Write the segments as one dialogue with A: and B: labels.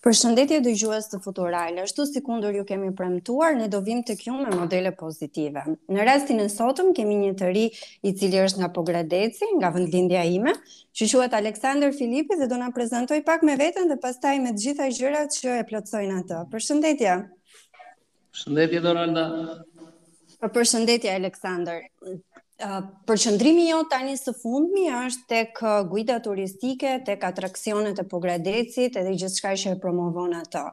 A: Përshëndetje dëgjues të Futural. Ashtu si kundër ju kemi premtuar, ne do vijmë tek ju me modele pozitive. Në rastin e sotëm kemi një të ri i cili është nga Pogradeci, nga vendlindja ime, që quhet Aleksandër Filipi dhe do na prezantojë pak me veten dhe pastaj me të gjitha gjërat që e plotësojnë atë. Përshëndetje.
B: Përshëndetje Doralda.
A: Përshëndetje Aleksandër. Përqëndrimi jot tani së fundmi është tek guida turistike, tek atraksionet e Pogradecit edhe gjithçka që e promovon atë.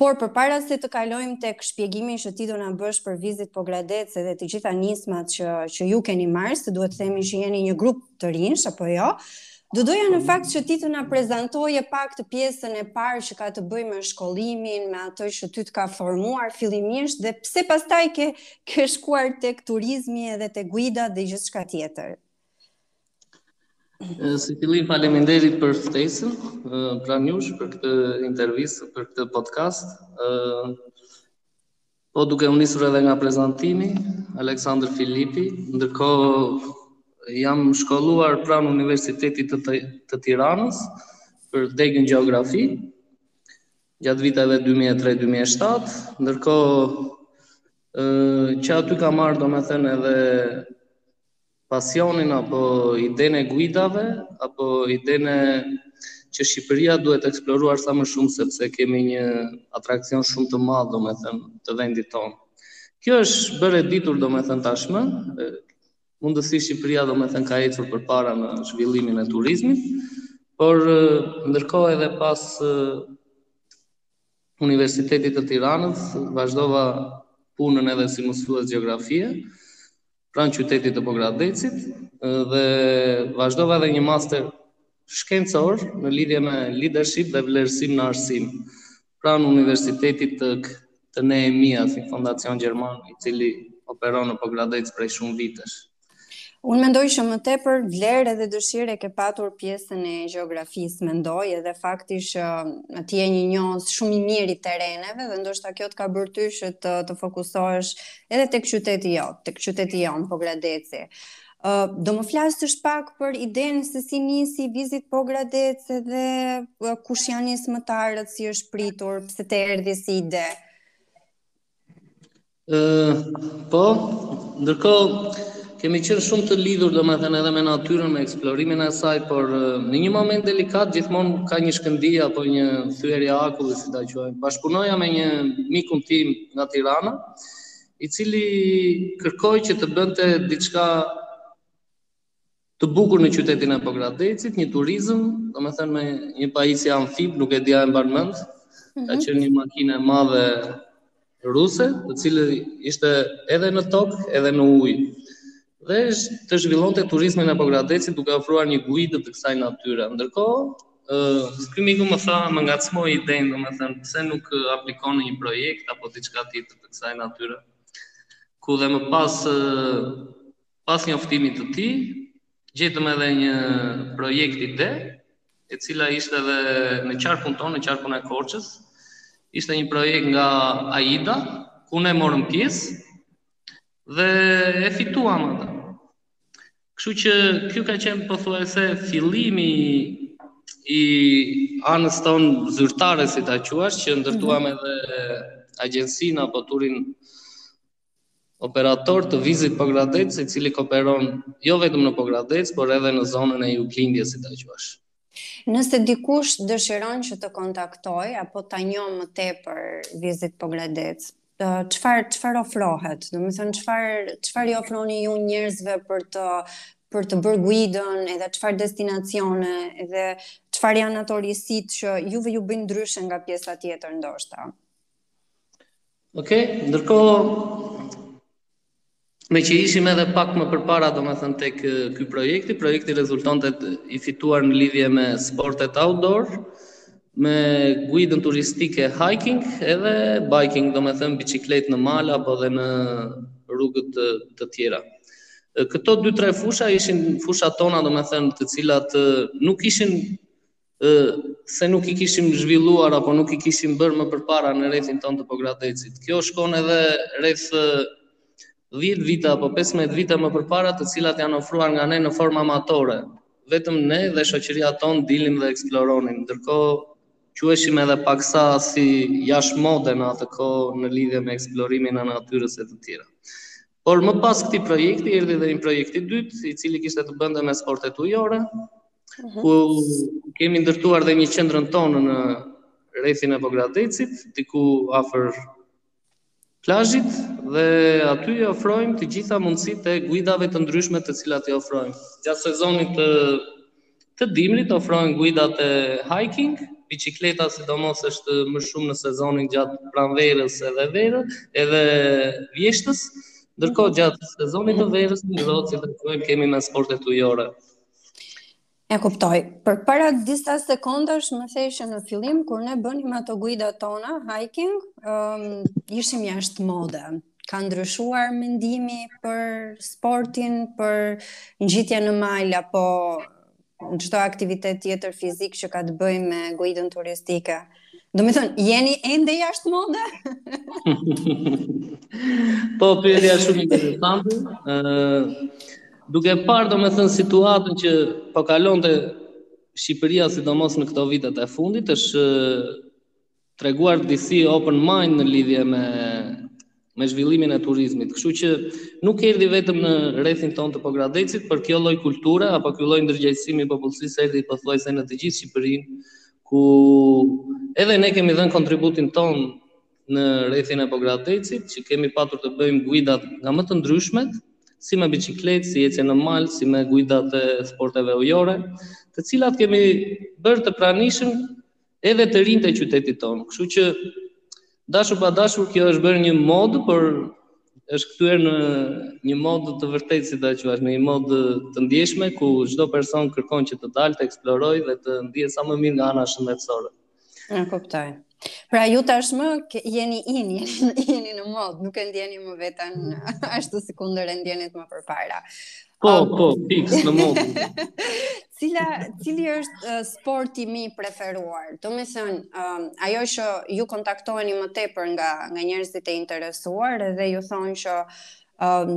A: Por përpara se të kalojmë tek shpjegimi që ti do na bësh për Visit Pogradec edhe të gjitha nismat që që ju keni marrë, se duhet të themi që jeni një grup të rinjsh apo jo, Do doja në fakt që ti të na prezantoje pak të pjesën e parë që ka të bëjë me shkollimin, me atë që ty të ka formuar fillimisht dhe pse pastaj ke ke shkuar tek turizmi edhe te guida dhe gjithçka tjetër.
B: Si fillim faleminderit për ftesën, pranë jush për këtë intervistë, për këtë podcast. Po duke u nisur edhe nga prezantimi, Aleksandër Filipi, ndërkohë jam shkolluar pranë Universitetit të, të, të Tiranës për degën gjeografi gjatë viteve 2003-2007, ndërkohë që aty kam marrë domethënë edhe Pasionin apo idenë e guidave, apo idenë që Shqipëria duhet eksploruar sa më shumë sepse kemi një atraksion shumë të madh domethënë të vendit tonë. Kjo është bërë e ditur domethënë tashmë, meqenëse Shqipëria domethënë ka ecur përpara në zhvillimin e turizmit, por ndërkohë edhe pas Universitetit të Tiranës vazhdova punën edhe si mësues gjeografie, pranë qytetit të Pogradecit dhe vazhdova edhe një master shkencor në lidhje me leadership dhe vlerësim në arsim pranë Universitetit të të Nehemia, si një fondacion gjerman i cili operon në Pogradec prej shumë vitesh.
A: Unë mendoj që më tepër vlerë edhe dëshirë e ke patur pjesën e gjeografisë, mendoj edhe fakti që uh, ti je një njohës shumë i mirë i terreneve dhe ndoshta kjo të ka bërë ty që të të fokusohesh Edhe tek qyteti jot, tek qyteti jonë, Pogradeci. Ë, uh, do më flasësh pak për idenë se si nisi Visit Pogradec dhe uh, kush janë nismëtarët, si është pritur, pse të erdhi si ide?
B: Ë, uh, po, ndërkohë kemi qenë shumë të lidhur, domethënë edhe me natyrën, me eksplorimin e saj, por në një moment delikat gjithmonë ka një shkëndijë apo një thyerje akulli, si ta quajmë. Bashkëpunoja me një mikun tim nga Tirana, i cili kërkoi që të bënte diçka të bukur në qytetin e Pogradecit, një turizëm, domethënë me një pajisje amfib, nuk e di a e mban mend, mm -hmm. ka qenë një makinë e madhe ruse, e cila ishte edhe në tokë, edhe në ujë. dhe të zhvillonte turizmin e Pogradecit duke ofruar një guidë të kësaj natyre. Ndërkohë, ky miku më tha, më ngacmoi idenë, domethënë, pse nuk aplikon në një projekt apo diçka tjetër të kësaj natyre. Ku dhe më pas pas njoftimit të tij, gjetëm edhe një projekt ide, e cila ishte edhe në qarkun tonë, në qarkun e Korçës. Ishte një projekt nga AIDA, ku ne morëm pjesë, dhe e fituam atë. Kështu që kjo ka qenë pothuajse fillimi i anës tonë zyrtare si ta quash që ndërtuam mm -hmm. edhe agjensinë apo turin operator të Visit Pogradec, i cili operon jo vetëm në Pogradec, por edhe në zonën e Juglindjes si ta quash.
A: Nëse dikush dëshiron që të kontaktojë apo ta njohë më tepër Visit Pogradec, çfarë çfarë ofrohet? Domethënë çfarë çfarë i ofroni ju njerëzve për të për të bërë guidën edhe çfarë destinacione edhe çfarë janë ato risitë që juve ju bëjnë ndryshe nga pjesa tjetër ndoshta.
B: Okej, ndërkohë Meqë ishim edhe pak më përpara, domethënë tek ky projekti, projekti rezultonte i fituar në lidhje me sportet outdoor, me guidën turistike hiking edhe biking, domethënë biçikletë në mal apo dhe në rrugët të, të tjera. Këto dy tre fusha ishin fushat tona, domethënë të cilat nuk ishin ë se nuk i kishim zhvilluar apo nuk i kishim bërë më përpara në rrethin tonë të Pogradecit. Kjo shkon edhe rreth 10 vite apo 15 vite më përpara, të cilat janë ofruar nga ne në formë amatore. Vetëm ne dhe shoqëria tonë dilnim dhe eksploronim, ndërkohë quheshim edhe paksa si jashtë mode në atë kohë në lidhje me eksplorimin e natyrës e të tjera. Por më pas këtij projekti erdhi dhe një projekt i dytë, i cili kishte të bënte me sportet ujore, mhm. ku kemi ndërtuar dhe një qendrën tonë në rrethin e Pogradecit, diku afër plazhit dhe aty i ofrojmë të gjitha mundësitë e guidave të ndryshme të cilat i ofrojmë. Gjatë sezonit të Të dimrit ofrojmë guidat e hiking, biçikleta sidomos është më shumë në sezonin gjatë pranverës edhe verës, edhe vjeshtës, ndërkohë gjatë sezonit të verës në Grodë si ta quajmë kemi me sportet ujore.
A: E kuptoj. Përpara disa sekondash më thoshe në fillim, kur ne bënim ato guida tona, hiking, um, ishim jashtë mode. Ka ndryshuar mendimi për sportin, për ngjitje në mal apo çdo aktivitet tjetër fizik që ka të bëjë me guidën turistike? Domethënë, jeni ende jashtë mode?
B: po, pyetja shumë interesante. Uh, duke parë, domethënë, situatën që po kalonte Shqipëria, sidomos në këto vitet e fundit, është treguar disi open mind në lidhje me me zhvillimin e turizmit. Kështu që nuk erdhi vetëm në rrethin tonë të Pogradecit, por kjo lloj kulture apo ky lloj ndërgjegjësimi i popullsisë erdhi pothuajse në të gjithë Shqipërinë, ku edhe ne kemi dhënë kontributin tonë në rrethin e Pogradecit, që kemi patur të bëjmë guidat nga më të ndryshmet, si me biçikletë, si ecje në mal, si me guidat e sporteve ujore, të cilat kemi bërë të pranishëm edhe të rinjtë e qytetit tonë. Kështu që dashur pa dashur kjo është bërë një modë por është kthyer në një modë të vërtetë si ta quash, në një modë të ndjeshme ku çdo person kërkon që të dalë, të eksplorojë dhe të ndihet sa më mirë nga ana shëndetësore.
A: E kuptoj. Pra ju tashmë jeni in, jeni, jeni në modë, nuk e ndjeni më veten ashtu sikundër e ndjenit më përpara.
B: Po, um, po, fiks në modë.
A: Cila, cili është sporti më i preferuar? Domethënë, um, ajo që ju kontaktoheni më tepër nga, nga njerëzit e interesuar dhe ju thonë që um,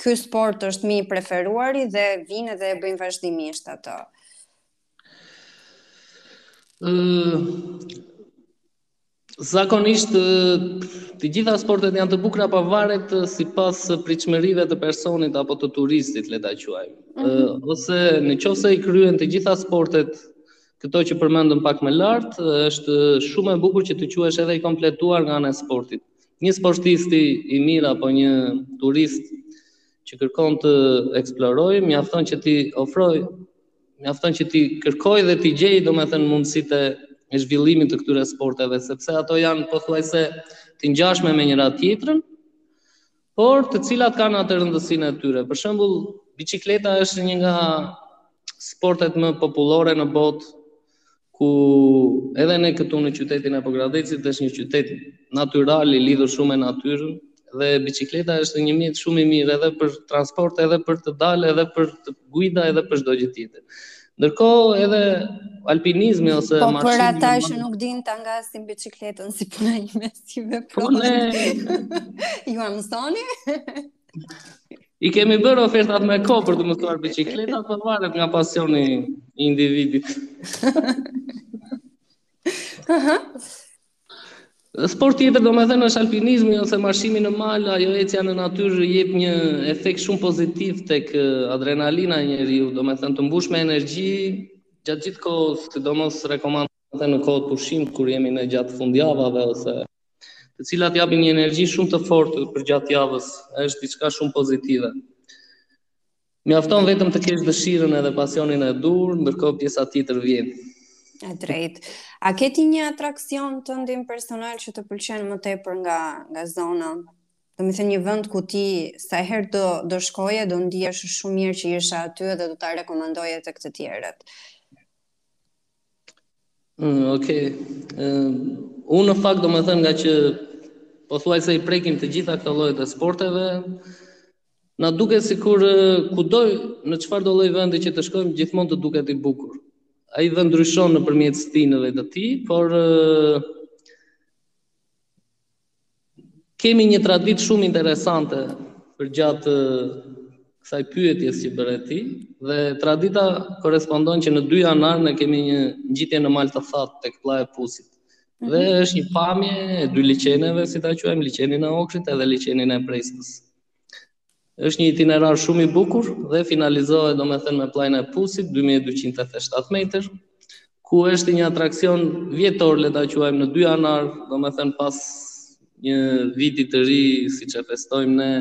A: ky sport është më i preferuari dhe vijnë dhe e bëjnë vazhdimisht atë.
B: Uh, Zakonisht të gjitha sportet janë të bukura po varet sipas pritshmërive të personit apo të turistit, le ta quajmë. Mm -hmm. Ose në qoftë se i kryen të gjitha sportet këto që përmendëm pak më lart, është shumë e bukur që të quhesh edhe i kompletuar nga ana e sportit. Një sportist i mirë apo një turist që kërkon të eksplorojë, mjafton që t'i ofrojë Mjafton që t'i kërkojë dhe t'i gjejë domethënë mundësitë e zhvillimit të këtyre sporteve, sepse ato janë pothuajse të ngjashme me njëra-tjetrën, por të cilat kanë atë rëndësinë e tyre. Për shembull, biçikleta është një nga sportet më popullore në botë, ku edhe ne këtu në qytetin e Pogradecit është një qytet natyral i lidhur shumë me natyrën dhe biçikleta është një mjet shumë i mirë edhe për transport, edhe për të dalë, edhe për të guida, edhe për çdo gjë tjetër. Ndërkohë edhe alpinizmi ose
A: po, marshimi. Po për ata që nuk dinë ta ngasin biçikletën si puna ime si vepron,
B: po ne
A: ju mësojmë.
B: I kemi bërë ofertat me kohë për të mësuar biçikleta, po varet nga pasioni i individit. Aha. Sport tjetër domethënë është alpinizmi ose marshimi në mal, ajo ecja në natyrë jep një efekt shumë pozitiv tek adrenalina e njeriut, domethënë të mbush me energji gjatë gjithë kohës, sidomos rekomand edhe në kohë pushim kur jemi në gjatë fundjavave ose të cilat japin një energji shumë të fortë për gjatë javës, është diçka shumë pozitive. Mjafton vetëm të kesh dëshirën edhe pasionin e duhur, ndërkohë pjesa tjetër vjen.
A: E drejtë. A ke ti një atraksion tëndin personal që të pëlqen më tepër nga nga zona? Domethënë një vend ku ti sa herë do do shkoje, do ndihesh shumë mirë që ishe aty dhe do ta rekomandoje tek të tjerët.
B: Mm, ok. unë në fakt domethënë ngaqë pothuajse i prekim të gjitha këto llojet e sporteve, na duket sikur kudo në çfarëdo lloj vendi që të shkojmë, gjithmonë të duket i bukur. Ai dhe ndryshon nëpërmjet stinëve të tij, por Kemi një traditë shumë interesante përgjatë kësaj pyetjes që bëre ti dhe tradita korrespondon që në 2 janar ne kemi një ngjitje në Mal të Thatë tek Pllaja e Pusit. Mhm. Dhe është një pamje e dy liqeneve, si ta quajmë, liqenin e Ohrit edhe liqenin e Prespës. Është një itinerar shumë i bukur dhe finalizohet domethënë me Pllajën e Pusit, 2287 metër, ku është një atraksion vjetor, le ta quajmë në 2 janar, domethënë pas një viti të ri siç e festojmë ne,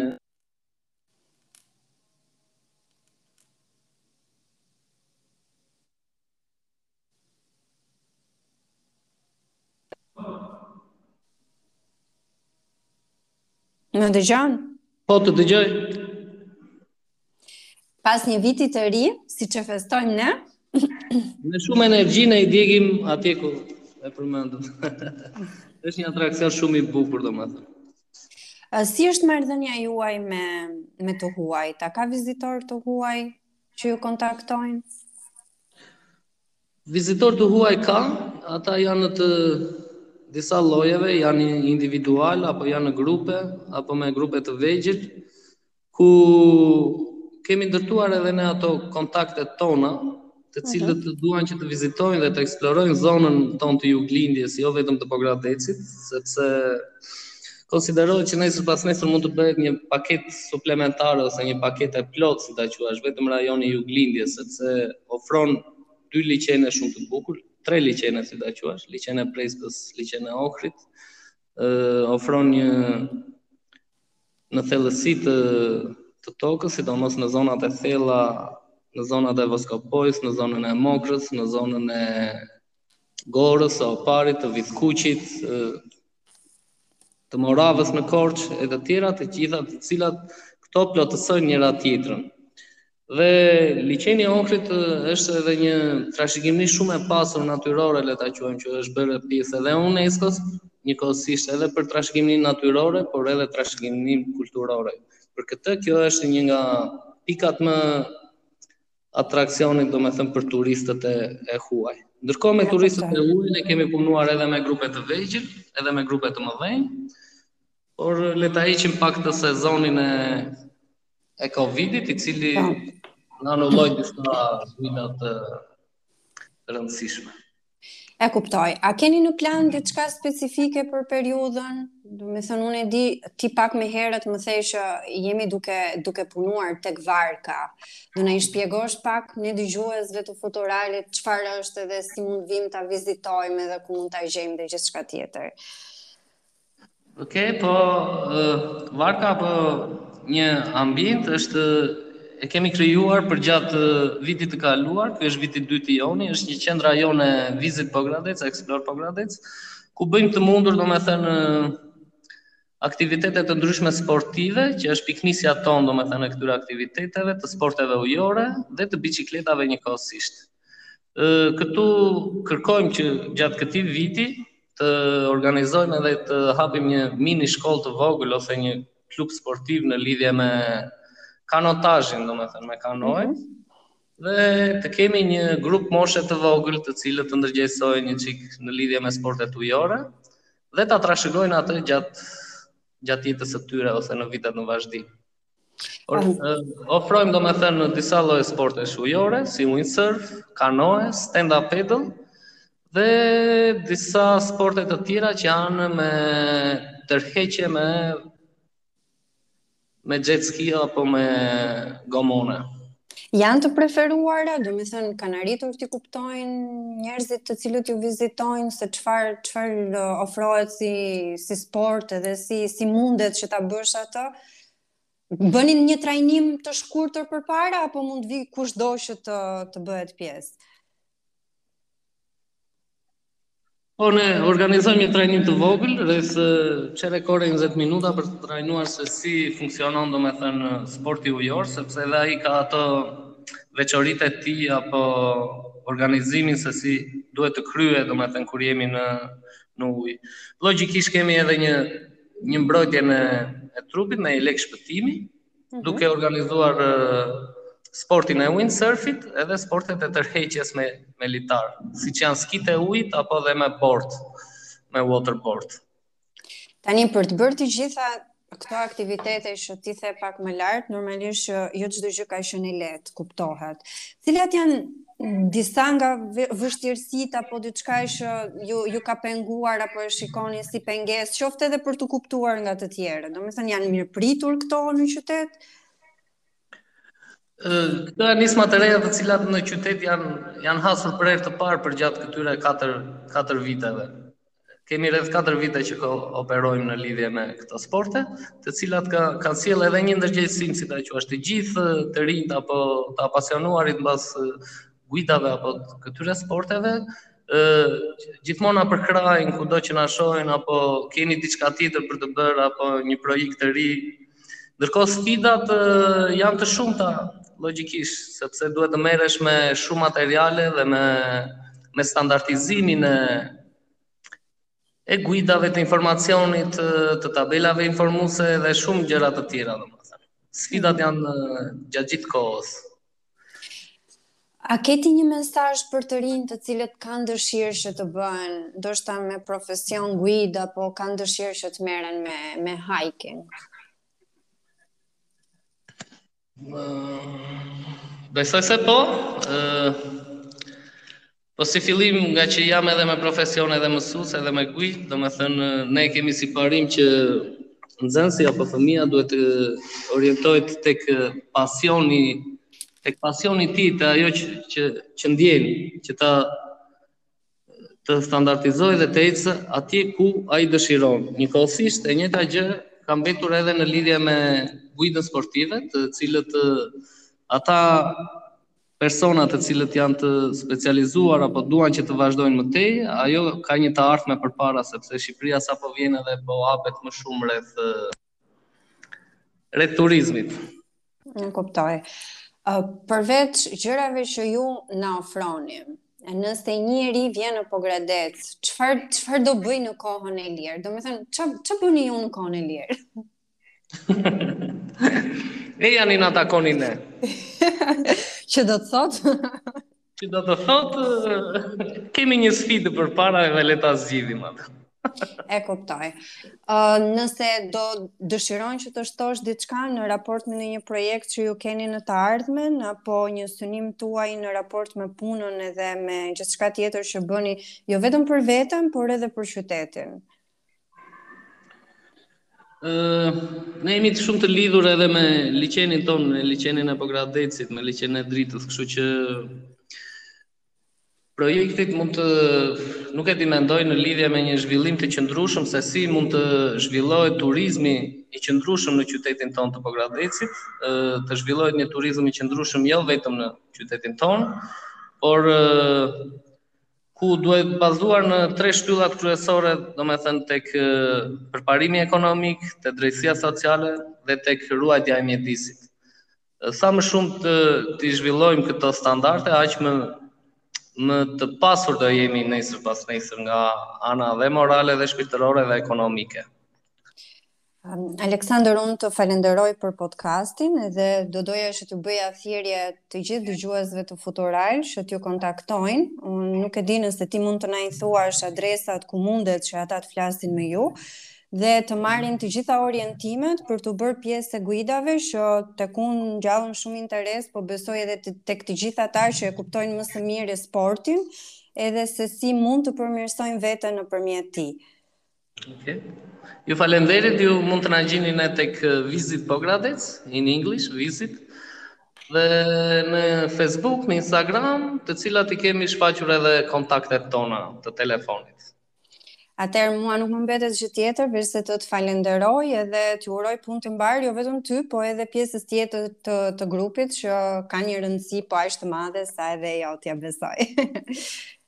A: Më dëgjon?
B: Po të dëgjoj.
A: Pas një viti të ri, siç e festojmë ne,
B: Me shumë energji ne i djegim atje ku e përmendëm. është një atraksion shumë i bukur, domethënë.
A: Si është marrëdhënia juaj me, me të huajt? A ka vizitorë të huaj që ju kontaktojnë?
B: Vizitorë të huaj ka, ata janë në të disa llojeve, janë individualë apo janë në grupe apo me grupe të vegjël, ku kemi ndërtuar edhe ne ato kontaktet tona, të cilët duan që të vizitojnë dhe të eksplorojnë zonën tonë të juglindjes, jo vetëm të Pogradecit, sepse Konsiderohet që nesër pasnesër mund të bëhet një paketë suplementare ose një paketë e plotë, si ta quash, vetëm rajoni i Juglindjes, sepse ofron dy liqene shumë të bukur, tre liqene si ta quash, liqen e Prespës, liqen e Ohrit, ofron një në thellësi të të tokës, sidomos në zonat e thella, në zonat e Voskopojës, në zonën e Mokrës, në zonën e Gorës, Oparit, të Vithkuqit, të Moravës në Korçë e të tjera të gjitha të cilat këto plotësojnë njëra tjetrën. Dhe liqeni i Ohrit është edhe një trashëgimi shumë e pasur natyrore, le ta quajmë që është bërë pjesë edhe e UNESCO-s, njëkohësisht edhe për trashëgiminë natyrore, por edhe trashëgiminë kulturore. Për këtë kjo është një nga pikat më atraksionit domethënë për turistët e, e huaj. Ndërkohë me turistët e huaj ne kemi punuar edhe me grupe të vegjël, edhe me grupe të mëdhenj. Por le ta heqim pak sezonin e e Covidit, i cili na anulloi disa vizita të rëndësishme.
A: E kuptoj. A keni në plan diçka specifike për periudhën? Domethënë unë e di ti pak më herët më the që jemi duke duke punuar tek varka. Do na i shpjegosh pak ne dëgjuesve të Futuralit çfarë është edhe si mund t'vijmë ta vizitojmë edhe ku mund ta gjejmë dhe gjithçka tjetër.
B: Ok, po varka apo një ambient është e kemi krijuar përgjatë vitit të kaluar, ky është viti i dytë i joni, është një qendra jonë Visit Pogradec, Explore Pogradec, ku bëjmë të mundur, domethënë aktivitete të ndryshme sportive, që është pikënisja jonë, domethënë e këtyre aktiviteteve, të sporteve ujore dhe të biçikletave njëkohësisht. Ë këtu kërkojmë që gjatë këtij viti të organizojmë edhe të hapim një mini shkollë të vogël ose një klub sportiv në lidhje me kanotazhin, domethënë me kanoe. Mm -hmm. Dhe të kemi një grup moshe të vogël të cilët të ndërgjegjësohen një çik në lidhje me sportet ujore dhe ta trashëgojnë atë gjatë gjatë jetës së tyre ose në vitet në vazhdim. Por ofrojmë domethënë në disa lloje sportesh ujore, si windsurf, kanoe, stand up paddle dhe disa sporte të tjera që janë me tërheqje me me jet ski apo me gomone.
A: Janë të preferuara, domethënë, kanë arritur t'i kuptojnë njerëzit të cilët ju vizitojnë, se çfarë, çfarë ofrohet si, si sport edhe si, si mundet që ta bësh atë, Bëni një trajnim të shkurtër përpara, apo mund të vijë kushdo që të, të bëhet pjesë?
B: Po ne organizojmë një trajnim të vogël, rreth çerek ore 20 minuta për të trajnuar se si funksionon domethënë sporti ujor, sepse edhe ai ka ato veçoritë e tij apo organizimin se si duhet të kryhet domethënë kur jemi në, në ujë. Logjikisht kemi edhe një një mbrojtje me e trupit me jelek shpëtimi, mm -hmm. duke organizuar sportin e windsurfit edhe sportet e tërheqjes me me litar, siç janë skitë e ujit apo dhe me board, me waterboard.
A: Tani për të bërë të gjitha këto aktivitete që ti the pak më lart, normalisht që jo çdo gjë ka qenë e lehtë, kuptohet. Cilat janë disa nga vështirësitë apo diçka që ju ju ka penguar apo e shikoni si pengesë, qoftë edhe për t'u kuptuar nga të tjerët. Domethënë janë mirëpritur këto në qytet?
B: Këto janë nisma të reja të cilat në qytet janë janë hasur për herë të parë përgjatë këtyre 4 4 viteve. Kemi rreth 4 vite që ko operojmë në lidhje me këto sporte, të cilat ka kanë sjellë edhe një ndërgjegjësim si ta quash të gjithë të rinjtë apo të apasionuarit mbas guidave apo këtyre sporteve, ë gjithmonë na përkrahin kudo që na shohin apo keni diçka tjetër për të bërë apo një projekt të ri, Ndërkohë sfidat janë të shumta logjikisht, sepse duhet të merresh me shumë materiale dhe me me standardizimin e e guidave të informacionit, të tabelave informuese dhe shumë gjëra të tjera, domethënë. Sfidat janë gjatë gjithë kohës.
A: A ke ti një mesazh për të rinjtë të cilët kanë dëshirë që të bëhen, ndoshta me profesion guidë, apo kanë dëshirë që të merren me me hiking?
B: Besoj se po, ë Po si fillim ngaqë jam edhe me profesion edhe mësues edhe me guj, domethënë ne kemi si parim që nxënësi apo fëmija duhet të orientohet tek pasioni tek pasioni i tij, te ajo që që, që ndjen, që ta të standardizojë dhe të ecë atje ku ai dëshiron. Njëkohësisht e njëjta gjë ka mbetur edhe në lidhje me guidën sportive, të cilët ata persona të cilët janë të specializuar apo duan që të vazhdojnë më tej, ajo ka një të ardhme përpara sepse Shqipëria sa po vjen edhe po hapet më shumë rreth rreth turizmit.
A: E kuptoj. Uh, përveç gjërave që ju na ofroni, nëse një njeri vjen në Pogradec, çfarë çfarë do bëjë në kohën e lirë? Domethënë, ça ça bëni ju në kohën e lirë?
B: Ejani na takoni ne.
A: Që do të thotë?
B: Që do të thotë, kemi një sfidë përpara dhe le ta zgjidhim atë.
A: e kuptoj. Uh, nëse do dëshiron që të shtosh diçka në raport me një projekt që ju keni në të ardhmen apo një synim tuaj në raport me punën edhe me gjithçka tjetër që bëni, jo vetëm për veten, por edhe për qytetin.
B: Ne jemi të shumë të lidhur edhe me liqenin tonë, me liqenin e Pogradecit, me liqenin e Dritës, kështu që projektet mund të nuk e di mendoj në lidhje me një zhvillim të qëndrueshëm se si mund të zhvillohet turizmi i qëndrueshëm në qytetin tonë të Pogradecit, të zhvillohet një turizëm i qëndrueshëm jo vetëm në qytetin tonë, por ku duhet bazuar në tre shtyllat kryesore, domethënë tek përparimi ekonomik, te drejtësia sociale dhe tek ruajtja e mjedisit. Sa më shumë të, t'i zhvillojmë këto standarte, aq më, më të pasur do jemi nesër pasnesër nga ana dhe morale dhe shpirtërore dhe ekonomike.
A: Aleksandër, unë të falenderoj për podcastin dhe do doja që t'u bëja thirrje të gjithë dëgjuesve të Futural që t'ju kontaktojnë. Unë nuk e di nëse ti mund të na i thuash adresat ku mundet që ata të flasin me ju dhe të marrin të gjitha orientimet për t'u bërë pjesë e guidave që tek unë ngjallën shumë interes, po besoj edhe tek të gjithë ata që e kuptojnë më së miri sportin, edhe se si mund të përmirësojnë veten nëpërmjet tij.
B: Okej. Ju falemnderit, ju mund të na gjeni ne te tek Visit Pogradec, in English, Visit. Dhe në Facebook, në Instagram, të cilat i kemi shfaqur edhe kontaktet tona të telefonit.
A: Atëherë mua nuk më mbetet gjë tjetër veç se të të falenderoj edhe t'ju uroj punë të mbarë, jo vetëm ty, po edhe pjesës tjetër të të grupit që ka një rëndësi po aq të madhe sa edhe jotja besoj.